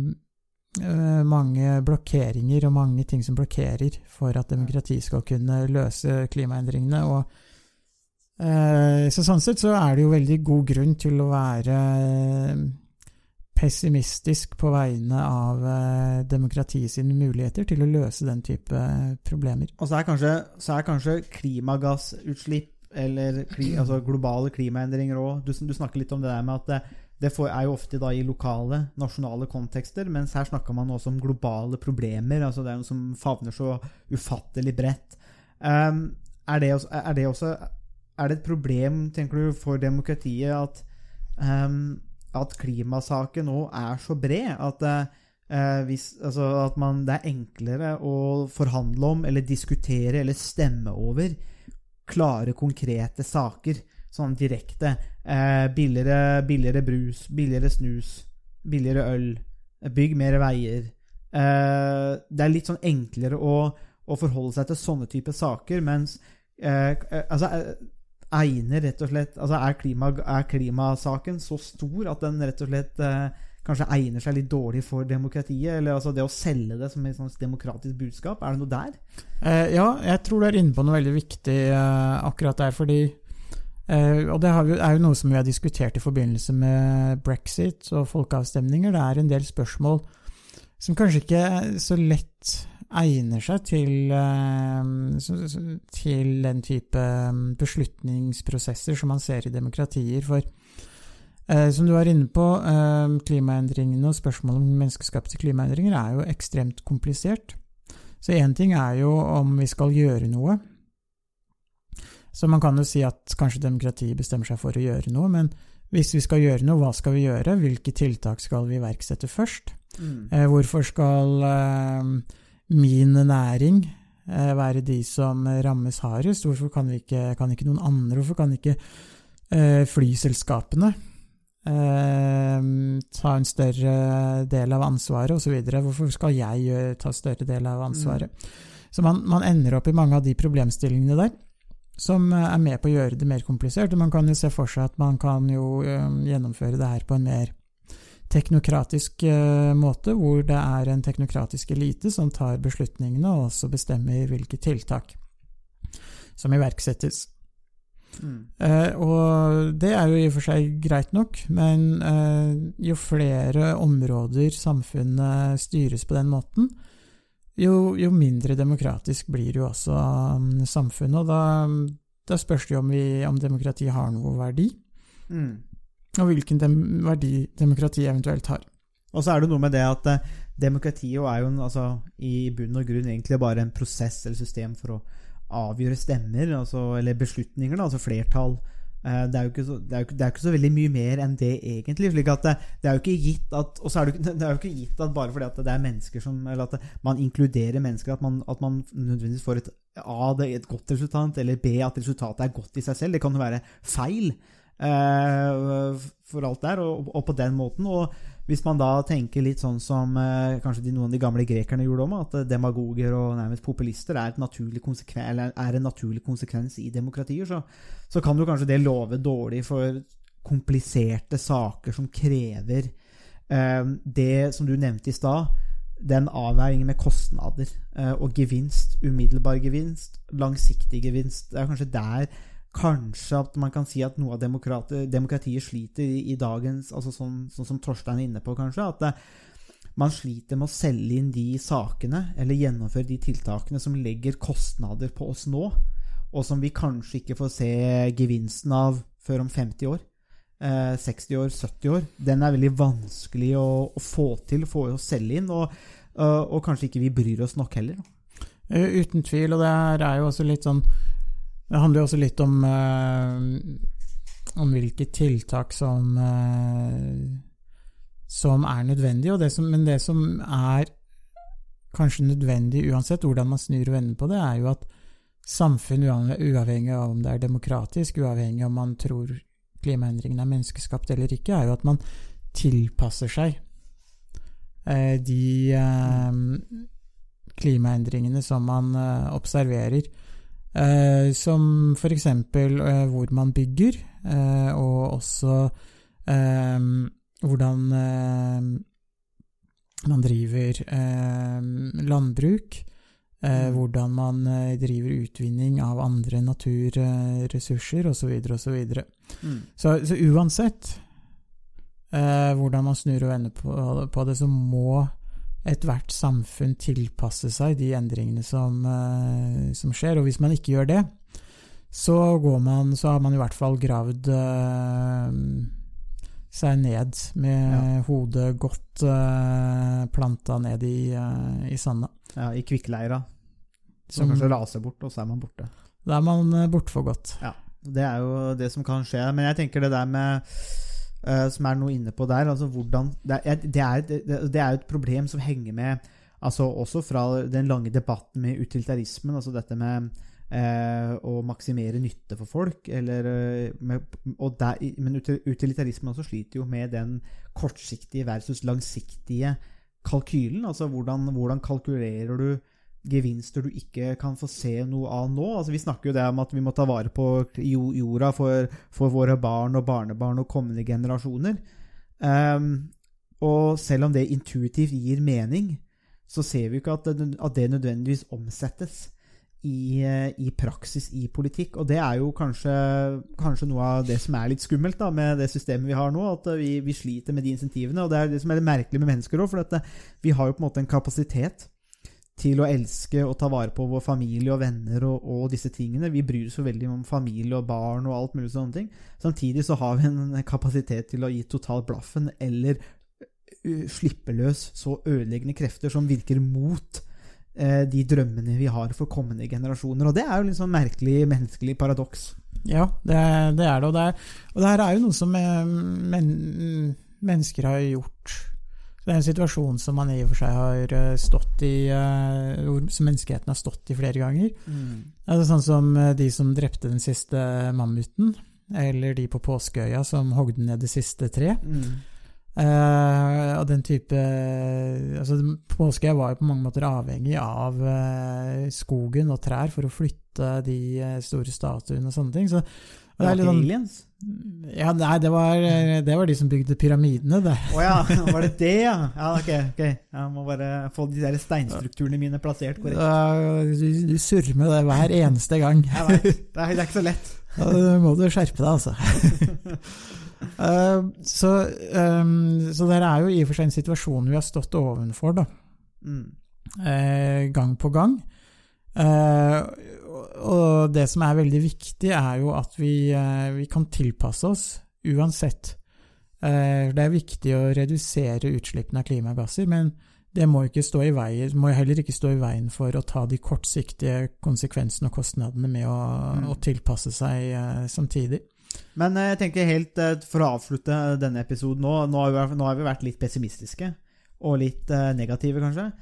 eh, mange blokkeringer og mange ting som blokkerer for at demokrati skal kunne løse klimaendringene. og eh, så Sånn sett så er det jo veldig god grunn til å være eh, pessimistisk på vegne av eh, demokratiet sine muligheter til å løse den type problemer. Og så er kanskje, så er kanskje klimagassutslipp eller kli, altså globale klimaendringer òg du, du snakker litt om det der med at det, er jo ofte da i lokale, nasjonale kontekster, mens her snakker man også om globale problemer. altså Det er noe som favner så ufattelig bredt. Um, er, det også, er det også Er det et problem, tenker du, for demokratiet at, um, at klimasaken nå er så bred at uh, hvis, altså at man, det er enklere å forhandle om eller diskutere eller stemme over klare, konkrete saker. Sånn direkte. Eh, billigere, billigere brus, billigere snus, billigere øl. eh, Bygg mer veier. Eh, det er litt sånn enklere å, å forholde seg til sånne type saker, mens eh, eh, altså, eh, egner rett og slett altså er, klima, er klimasaken så stor at den rett og slett kanskje egner seg litt dårlig for demokratiet? Eller altså det å selge det som et sånn demokratisk budskap, er det noe der? Eh, ja, jeg tror du er inne på noe veldig viktig eh, akkurat der, fordi eh, Og det vi, er jo noe som vi har diskutert i forbindelse med brexit og folkeavstemninger. Det er en del spørsmål som kanskje ikke så lett egner seg til, så- til den type eh, beslutningsprosesser som man ser i demokratier. For uh, som du var inne på, klimaendringene og spørsmålet om menneskeskapte klimaendringer er jo ekstremt komplisert. Så én ting er jo om vi skal gjøre noe. Så man kan jo si at kanskje demokratiet bestemmer seg for å gjøre noe, men hvis vi skal gjøre noe, hva skal vi gjøre? Hvilke tiltak skal vi iverksette først? Eh, hvorfor skal eh, min næring eh, være de som rammes hardest? Hvorfor kan, vi ikke, kan ikke noen andre? Hvorfor kan ikke eh, flyselskapene eh, ta en større del av ansvaret, osv.? Hvorfor skal jeg ta større del av ansvaret? Så man, man ender opp i mange av de problemstillingene der som eh, er med på å gjøre det mer komplisert. Og man kan jo se for seg at man kan jo eh, gjennomføre det her på en mer teknokratisk eh, måte, hvor det er en teknokratisk elite som tar beslutningene og også bestemmer hvilke tiltak som iverksettes. Mm. Og det er jo i og for seg greit nok, men jo flere områder samfunnet styres på den måten, jo, jo mindre demokratisk blir jo også um, samfunnet. Og da, da spørs det jo om, vi, om demokrati har noe verdi, Mm. og hvilken dem, verdi demokrati eventuelt har. Og så er det noe med det at eh, demokratiet er jo en, altså, i bunn og grunn egentlig bare en prosess eller system for å avgjøre stemmer, altså, eller beslutninger, da, altså flertall. Eh, Det er, så, det, er jo det er jo ikke så veldig mye mer enn det, egentlig. slik at det, det er jo ikke gitt at Og så er *laughs* det, er jo ikke gitt at bare fordi at det er mennesker som Eller at man inkluderer mennesker, at man, at man nødvendigvis får et A, et godt resultat, eller B, at resultatet er godt i seg selv. Det kan jo være feil eh, for alt der, og, og på den måten. Og hvis man da tenker litt sånn som eh, kanskje de, noen av de gamle grekerne gjorde om, at eh, demagoger og nærmest populister er, er en naturlig konsekvens i demokratier, så, så kan jo kanskje det love dårlig for kompliserte saker som krever eh, det som du nevnte i stad, den avveiningen med kostnader eh, og gevinst, umiddelbar gevinst, langsiktig gevinst. Det er kanskje der kanskje at man kan si at noe av demokrati- demokratiet sliter i, i dagens altså sånn, sånn som Torstein er inne på, kanskje. At det, man sliter med å selge inn de sakene, eller gjennomføre de tiltakene som legger kostnader på oss nå, og som vi kanskje ikke får se gevinsten av før om 50 år. Eh, 60 år, 70 år. Den er veldig vanskelig å, å få til, få å selge inn, og, og, og kanskje ikke vi bryr oss nok heller. Eh, Uten tvil, og det her er jo også litt sånn Det handler jo også litt om eh, om hvilke tiltak som eh, som er nødvendige, det som, men det som er kanskje nødvendig uansett hvordan man snur og vender på det, er jo at samfunn, uavhengig av om det er demokratisk, uavhengig av om man tror klimaendringene er menneskeskapt eller ikke, er jo at man tilpasser seg eh, de klimaendringene som man observerer. Eh, som eksempel eh, hvor man bygger, eh, og også eh, hvordan eh, man driver eh, landbruk. Eh, hvordan man driver utvinning av andre naturressurser osv. osv. Mm. Så, så uansett eh, hvordan man snur og vender på, på det, så må ethvert samfunn tilpasse seg de endringene som, eh, som skjer. Og hvis man ikke gjør det, så, går man, så har man i hvert fall gravd uh, seg ned med hodet godt uh, planta ned i, uh, i sanda. Ja, I kvikkleira. Som Som- kanskje raser bort, og så er man borte. Da er man eh, borte for godt. Ja, Det er jo det som kan skje. Men jeg tenker det der med eh, Som er noe inne på der altså hvordan, det, er, det, er, et problem som henger med altså Også fra den lange debatten med utilitarismen. altså dette med eh, å maksimere nytte for folk. Eller, eh, med, der, men utilitarismen også sliter jo med den kortsiktige versus langsiktige kalkylen. Altså hvordan, hvordan kalkulerer du gevinster du ikke kan få se noe av nå. Altså, vi snakker jo det om at vi må ta vare på jorda for, for våre barn og barnebarn og kommende generasjoner. Um, og selv om det intuitivt gir mening, så ser vi ikke at det, at det nødvendigvis omsettes i, eh, i praksis i politikk. Og det er jo kanskje, kanskje noe av det som er litt skummelt da, med det systemet vi har nå. At vi, vi sliter med de insentivene. Og det er det som er det merkelige med mennesker òg, for det, vi har jo på en måte en kapasitet til å elske og ta vare på vår familie og venner og, og disse tingene. Vi bryr oss jo veldig om familie og barn og alt mulig sånne ting. Samtidig så har vi en kapasitet til å gi totalt blaffen eller slippe løs så ødeleggende krefter som virker mot eh, de drømmene vi har for kommende generasjoner. Og det er jo litt sånn merkelig menneskelig paradoks. Ja, det, det er det. Og det, er, og det her er jo noe som men, mennesker har gjort. Det er en situasjon som man i og for seg har eh, stått i eh, Som menneskeheten har stått i flere ganger. Altså sånn som eh, de som drepte den siste mammuten, eller de på Påskeøya som hogde ned det siste treet. Mm. Uh, og den type altså Påskeøya var jo på mange måter avhengig av uh, skogen og trær for å flytte de store statuene og sånne ting. Så og det er litt sånn, aliens? Ja, nei, det var, det var de som bygde pyramidene, det. Å ja, *laughs* var det det, ja? Ja, ok. ok. Jeg må bare få de der steinstrukturene mine plassert korrekt. Da- Du, du surrer med det hver eneste gang. Jeg vet, det, er, *laughs* det er ikke så lett. Da må du skjerpe deg, altså. uh, *laughs* så, um, så det er jo i og for seg en situasjon vi har stått ovenfor, da. Mm. Uh, gang på gang. Eh, og det som er veldig viktig, er jo at vi, eh, vi kan tilpasse oss uansett. Eh, det er viktig å redusere utslippene av klimagasser, men det må, ikke stå i veien, må heller ikke stå i veien for å ta de kortsiktige konsekvensene og kostnadene med å, Mm. å tilpasse seg eh, samtidig. Men jeg tenker helt for å avslutte denne episoden nå Nå har vi, vært- nå har vi vært litt pessimistiske. Og litt negative, kanskje,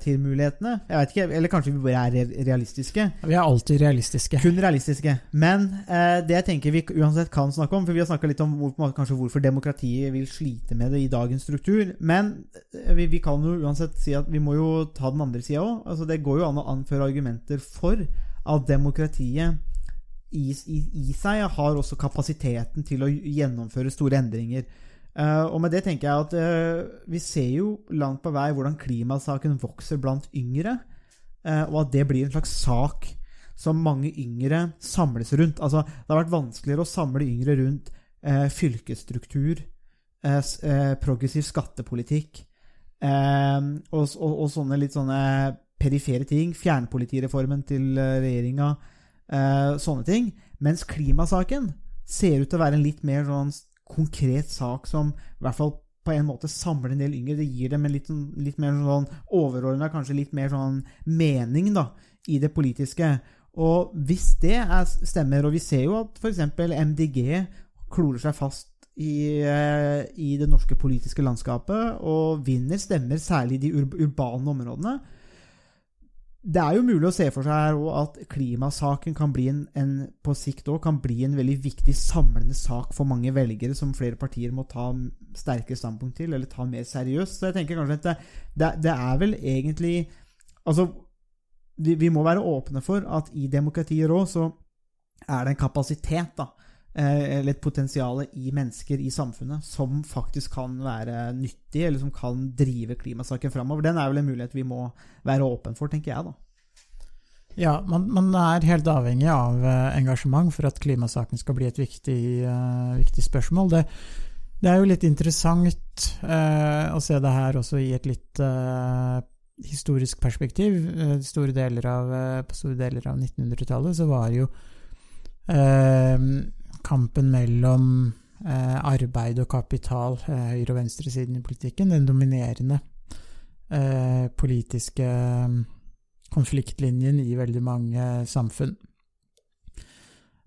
til mulighetene. Jeg vet ikke, Eller kanskje vi bare er realistiske. Vi er alltid realistiske. Kun realistiske. Men eh, det jeg tenker vi uansett kan snakke om For vi har snakka litt om hvor, kanskje hvorfor demokratiet vil slite med det i dagens struktur. Men eh, vi, vi kan jo uansett si at vi må jo ta den andre sida òg. Altså, det går jo an å anføre argumenter for at demokratiet i, i, i seg har også kapasiteten til å gjennomføre store endringer. Eh, og med det tenker jeg at uh, vi ser jo langt på vei hvordan klimasaken vokser blant yngre, uh, og at det blir en slags sak som mange yngre samles rundt. Altså, det har vært vanskeligere å samle yngre rundt fylkesstruktur, progressiv skattepolitikk og, og, og sånne litt sånne perifere ting. Fjernpolitireformen til regjeringa. Sånne ting. Mens klimasaken ser ut til å være en litt mer sånn konkret sak som i hvert fall på en måte samler en del yngre. Det gir dem en litt, sånn- litt mer sånn overordna, kanskje litt mer sånn mening da, i det politiske. Og hvis det er, stemmer, og vi ser jo at f.eks. MDG klorer seg fast i, eh, i det norske politiske landskapet, og vinner stemmer særlig i de urbane områdene. Det er jo mulig å se for seg her at klimasaken kan bli en, en på sikt også, kan bli en veldig viktig samlende sak for mange velgere som flere partier må ta sterkere standpunkt til, eller ta mer seriøst. Så jeg tenker kanskje at det, det, det er vel egentlig Altså, vi, vi må være åpne for at i demokratier òg så er det en kapasitet, da, eller et potensial i mennesker i samfunnet som faktisk kan være nyttig, eller som kan drive klimasaken framover. Den er vel en mulighet vi må være åpen for, tenker jeg, da. Ja, man, man er helt avhengig av eh, engasjement for at klimasaken skal bli et viktig, uh, viktig spørsmål. Det, det er jo litt interessant uh, å se det her også i et litt uh, historisk perspektiv. Eh, store deler av, eh, på store deler av 1900-tallet så var jo eh, kampen mellom eh, arbeid og kapital, eh, høyre- og venstresiden i politikken, den dominerende eh, politiske mm, konfliktlinjen i veldig mange samfunn.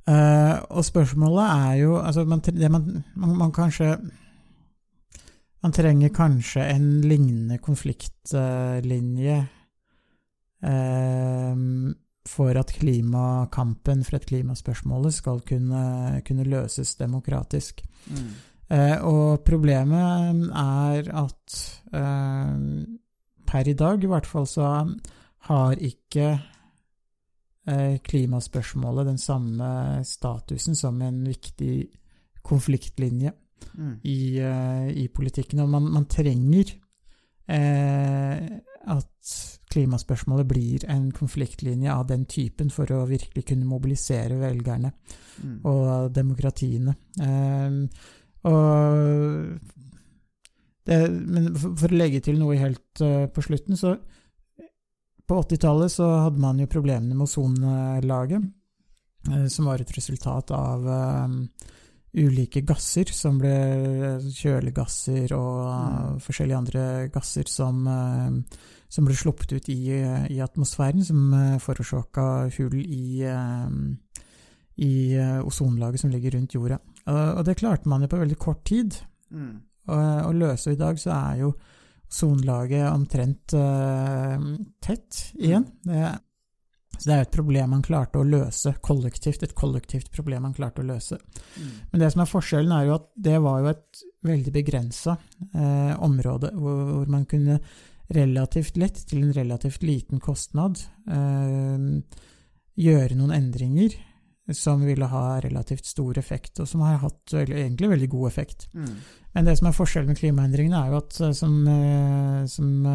Eh, og spørsmålet er jo altså man, man, man, man kanskje Man trenger kanskje en lignende konfliktlinje eh, for at klimakampen, for at klimaspørsmålet skal kunne, kunne løses demokratisk. Eh, og problemet er at eh, per i dag, i hvert fall, så har ikke eh, klimaspørsmålet den samme statusen som en viktig konfliktlinje Mm. i, eh, i politikken. Og man, man trenger eh, at klimaspørsmålet blir en konfliktlinje av den typen for å virkelig kunne mobilisere velgerne Mm. og demokratiene. Eh, og det, men for, for å legge til noe helt uh, på slutten, så På 80-tallet så hadde man jo problemene med ozonlaget, eh, som var et resultat av uh, ulike gasser, som ble kjølegasser og mm. forskjellige andre gasser som, som ble sluppet ut i, i atmosfæren, som uh, forårsaka hull i, eh, i eh, ozonlaget som ligger rundt jorda. Og, og det klarte man jo på veldig kort tid Mm. å, å løse. I dag så er jo ozonlaget omtrent uh, tett igjen. Det, så det er jo et problem man klarte å løse kollektivt, et kollektivt problem man klarte å løse. Mm. Men det som er forskjellen, er jo at det var jo et veldig begrensa eh, område, hvor, hvor man kunne relativt lett, til en relativt liten kostnad, eh, gjøre noen endringer som ville ha relativt stor effekt, og som har hatt egentlig veldig god effekt. Mm. Men det som er forskjellen med klimaendringene, er jo at eh, som, eh, som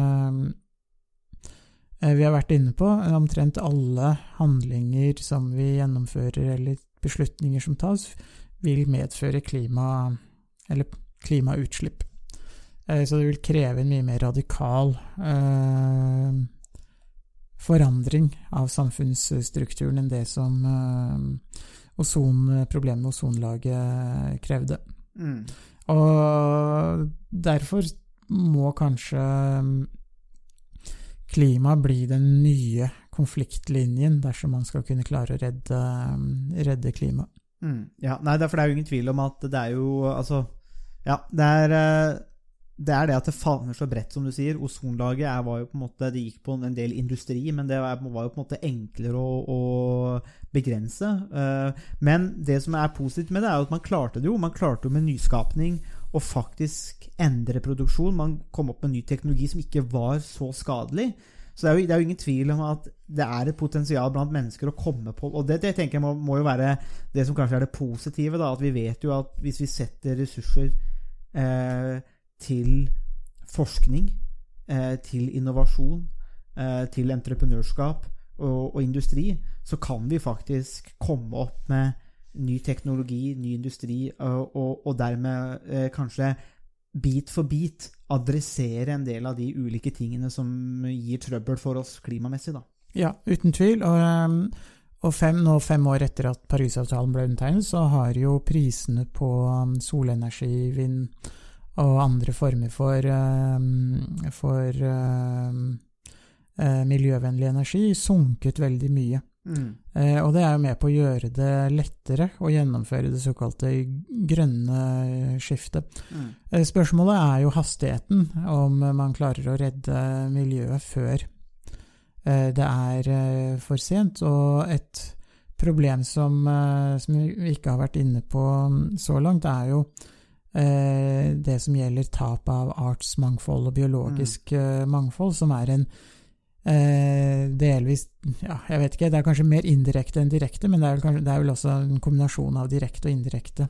eh, vi har vært inne på, omtrent alle handlinger som vi gjennomfører, eller beslutninger som tas, vil medføre klima, eller klimautslipp. Eh, Så det vil kreve en mye mer radikal eh, forandring av samfunnsstrukturen enn det som eh, ozon, problemet med ozonlaget krevde. Mm. Og derfor må kanskje klima bli den nye konfliktlinjen dersom man skal kunne klare å redde, redde klima. Mm. Ja, nei, for det er jo ingen tvil om at det er jo Altså, ja, det er eh, det er det at det favner så bredt, som du sier. Ozonlaget er, var jo på en måte Det gikk på en del industri, men det var, jo på en måte enklere å, å begrense. Eh, men det som er positivt med det, er at man klarte det jo. Man klarte jo med nyskapning å faktisk endre produksjon. Man kom opp med ny teknologi som ikke var så skadelig. Så det er, jo, det er jo ingen tvil om at det er et potensial blant mennesker å komme på Og det, det tenker jeg må, må jo være det som kanskje er det positive. Da, at vi vet jo at hvis vi setter ressurser eh, til forskning, eh, til innovasjon, eh, til entreprenørskap og, og industri, så kan vi faktisk komme opp med ny teknologi, ny industri, og, og, og dermed eh, kanskje bit for bit adressere en del av de ulike tingene som gir trøbbel for oss klimamessig. Da. Ja, uten tvil. Og, um, og fem, nå fem år etter at Parisavtalen ble undertegnet, så har jo prisene på um, solenergi, vind og andre former for, um, for um, eh, miljøvennlig energi sunket veldig mye. Mm. Eh, og det er jo med på å gjøre det lettere å gjennomføre det såkalte grønne skiftet. Mm. Eh, Spørsmålet er jo hastigheten, om man klarer å redde miljøet før eh, det er eh, for sent. Og et problem som, eh, som vi ikke har vært inne på så langt, er jo eh, det som gjelder tap av artsmangfold og biologisk eh, mangfold, som er en eh, delvis Ja, jeg vet ikke, det er kanskje mer indirekte enn direkte, men det er vel, kanskje, det er vel også en kombinasjon av direkte og indirekte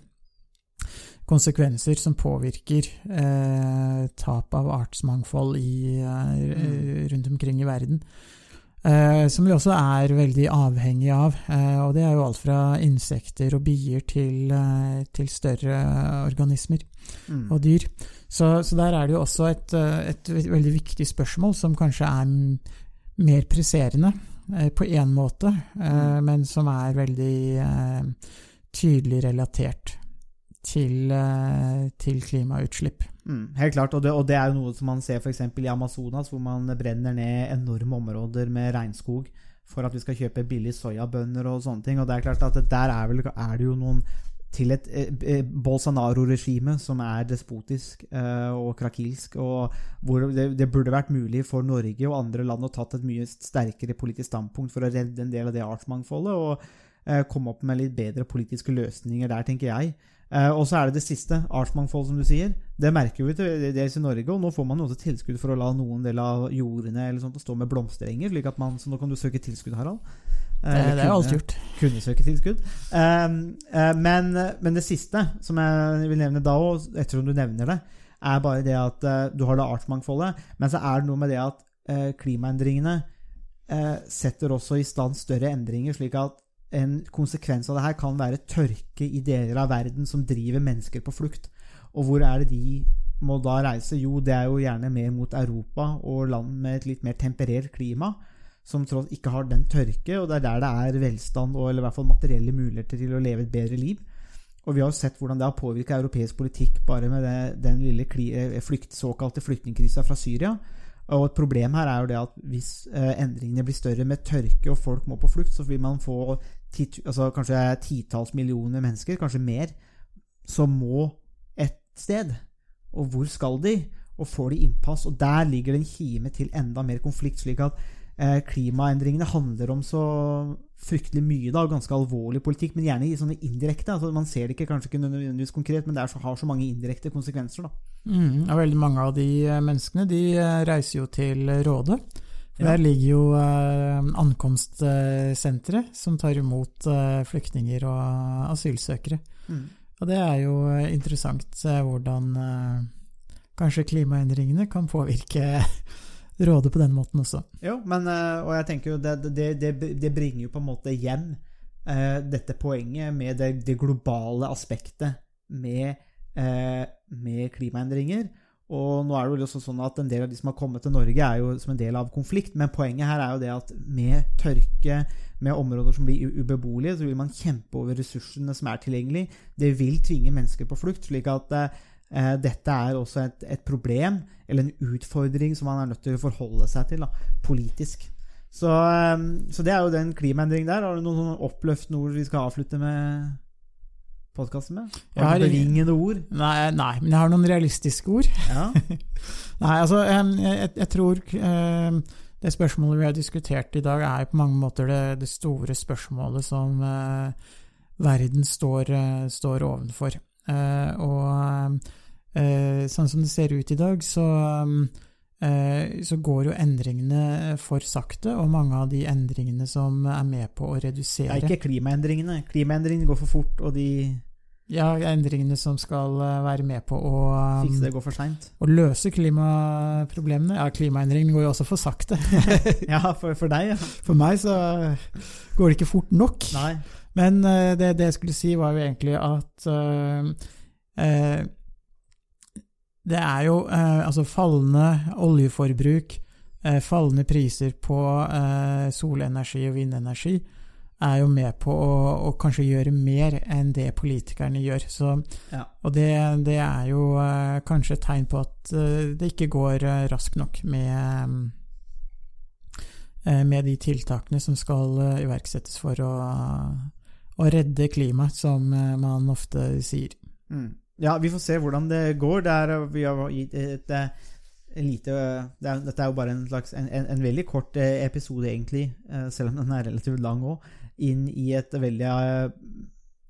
konsekvenser som påvirker eh, tap av artsmangfold i, eh, rundt omkring i verden. Eh, som vi også er veldig avhengig av. Eh, og det er jo alt fra insekter og bier til, eh, til større organismer Mm. og dyr. Så, så der er det jo også et, et veldig viktig spørsmål som kanskje er mer presserende på én måte, mm. men som er veldig tydelig relatert til, til klimautslipp. Mm, helt klart, og det, og det er jo noe som man ser f.eks. i Amazonas, hvor man brenner ned enorme områder med regnskog for at vi skal kjøpe billig soyabønner og sånne ting. Og det er klart at der er, vel, er det jo noen til et eh, eh, Bolsonaro-regime som er despotisk eh, og krakilsk, og hvor det, det burde vært mulig for Norge og andre land å tatt et mye sterkere politisk standpunkt for å redde en del av det artsmangfoldet, og eh, komme opp med litt bedre politiske løsninger der, tenker jeg. Eh, og så er det det siste, artsmangfold, som du sier. Det merker vi til dels i Norge, og nå får man jo også tilskudd for å la noen del av jordene eller sånt stå med blomsterenger, slik at man, så nå kan du søke tilskudd, Harald. Eh, Det, eller det er jo alt gjort. kunne søke tilskudd. Um, eh, men, men det siste som jeg vil nevne da òg, ettersom du nevner det, er bare det at eh, du har det artsmangfoldet, men så er det noe med det at eh, klimaendringene eh, setter også i stand større endringer, slik at en konsekvens av det her kan være tørke i deler av verden som driver mennesker på flukt. Og hvor er det de må da reise? Jo, det er jo gjerne mer mot Europa og land med et litt mer temperert klima som tross ikke har den tørke, og det er der det er velstand og eller i hvert fall materielle muligheter til å leve et bedre liv. Og vi har jo sett hvordan det har påvirka europeisk politikk bare med det, den lille kli, eh, flykt, såkalte flyktningkrisa fra Syria. Og et problem her er jo det at hvis eh, endringene blir større med tørke og folk må på flukt, så vil man få tit, altså kanskje titalls millioner mennesker, kanskje mer, som må et sted. Og hvor skal de? Og får de innpass? Og der ligger det en kime til enda mer konflikt, slik at eh, klimaendringene handler om så fryktelig mye, da, ganske alvorlig politikk, men gjerne i sånne indirekte. altså Man ser det ikke kanskje ikke nødvendigvis konkret, men det så, har så mange indirekte konsekvenser. da. Mm, og veldig mange av de eh, menneskene de eh, reiser jo til Råde. For Ja. Der ligger jo eh, ankomstsenteret som tar imot eh, flyktninger og asylsøkere. Mm. Og det er jo eh, interessant eh, hvordan eh, kanskje klimaendringene kan påvirke *laughs* Råde på den måten også. Jo, men eh, Og jeg tenker jo det, det, det, det bringer jo på en måte hjem eh, dette poenget med det, globale aspektet med, eh, med klimaendringer. Og nå er det jo også sånn at en del av de som har kommet til Norge, er jo som en del av konflikt. Men poenget her er jo det at med tørke, med områder som blir ubeboelige, så vil man kjempe over ressursene som er tilgjengelig. Det vil tvinge mennesker på flukt. slik at eh, dette er også et, et problem, eller en utfordring, som man er nødt til å forholde seg til da, politisk. Så, eh, så det er jo den klimaendringen der. Har du noen sånn oppløftende ord vi skal avslutte med podkasten med? Jeg Har du bevingende ord? Nei, nei, men jeg har noen realistiske ord. Ja. *laughs* Nei, altså, jeg, jeg tror det spørsmålet vi har diskutert i dag, er på mange måter det, det store spørsmålet som eh, verden står, eh, står ovenfor. Eh, og sånn som det ser ut i dag, så, så går jo endringene for sakte, og mange av de endringene som er med på å redusere Det er ikke klimaendringene. Klimaendringene går for fort, og de Ja, endringene som skal eh, være med på å Fikse det går for seint. å løse klimaproblemene. Ja, klimaendringene går jo også for sakte. *laughs* Ja, for, for deg, ja. For meg så går det ikke fort nok. Nei. Men eh, det, det jeg skulle si, var jo egentlig at uh, uh, det er jo uh, altså fallende oljeforbruk, fallende priser på solenergi og vindenergi, er jo med på å, å kanskje gjøre mer enn det politikerne gjør. Så, Ja. Og det, det er jo eh, kanskje et tegn på at eh, det ikke går eh, raskt nok med med de tiltakene som skal iverksettes for å, å redde klimaet, som man ofte sier. Mm. Ja, vi får se hvordan det går. Det er, vi har gitt et, lite det er, Dette er jo bare en slags en, en, en veldig kort episode, egentlig, selv om den er relativt lang òg, inn i et veldig eh,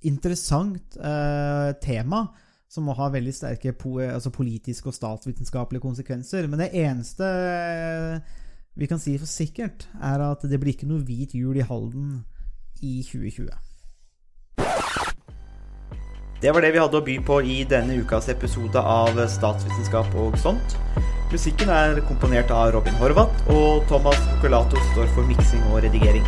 interessant eh, tema. Som må ha veldig sterke po altså politiske og statsvitenskapelige konsekvenser. Men det eneste eh, vi kan si for sikkert, er at det blir ikke noe hvit jul i Halden i 2020. Det var det vi hadde å by på i denne ukas episode av Statsvitenskap og sånt. Musikken er komponert av Robin Horvath, og Thomas Focolato står for miksing og redigering.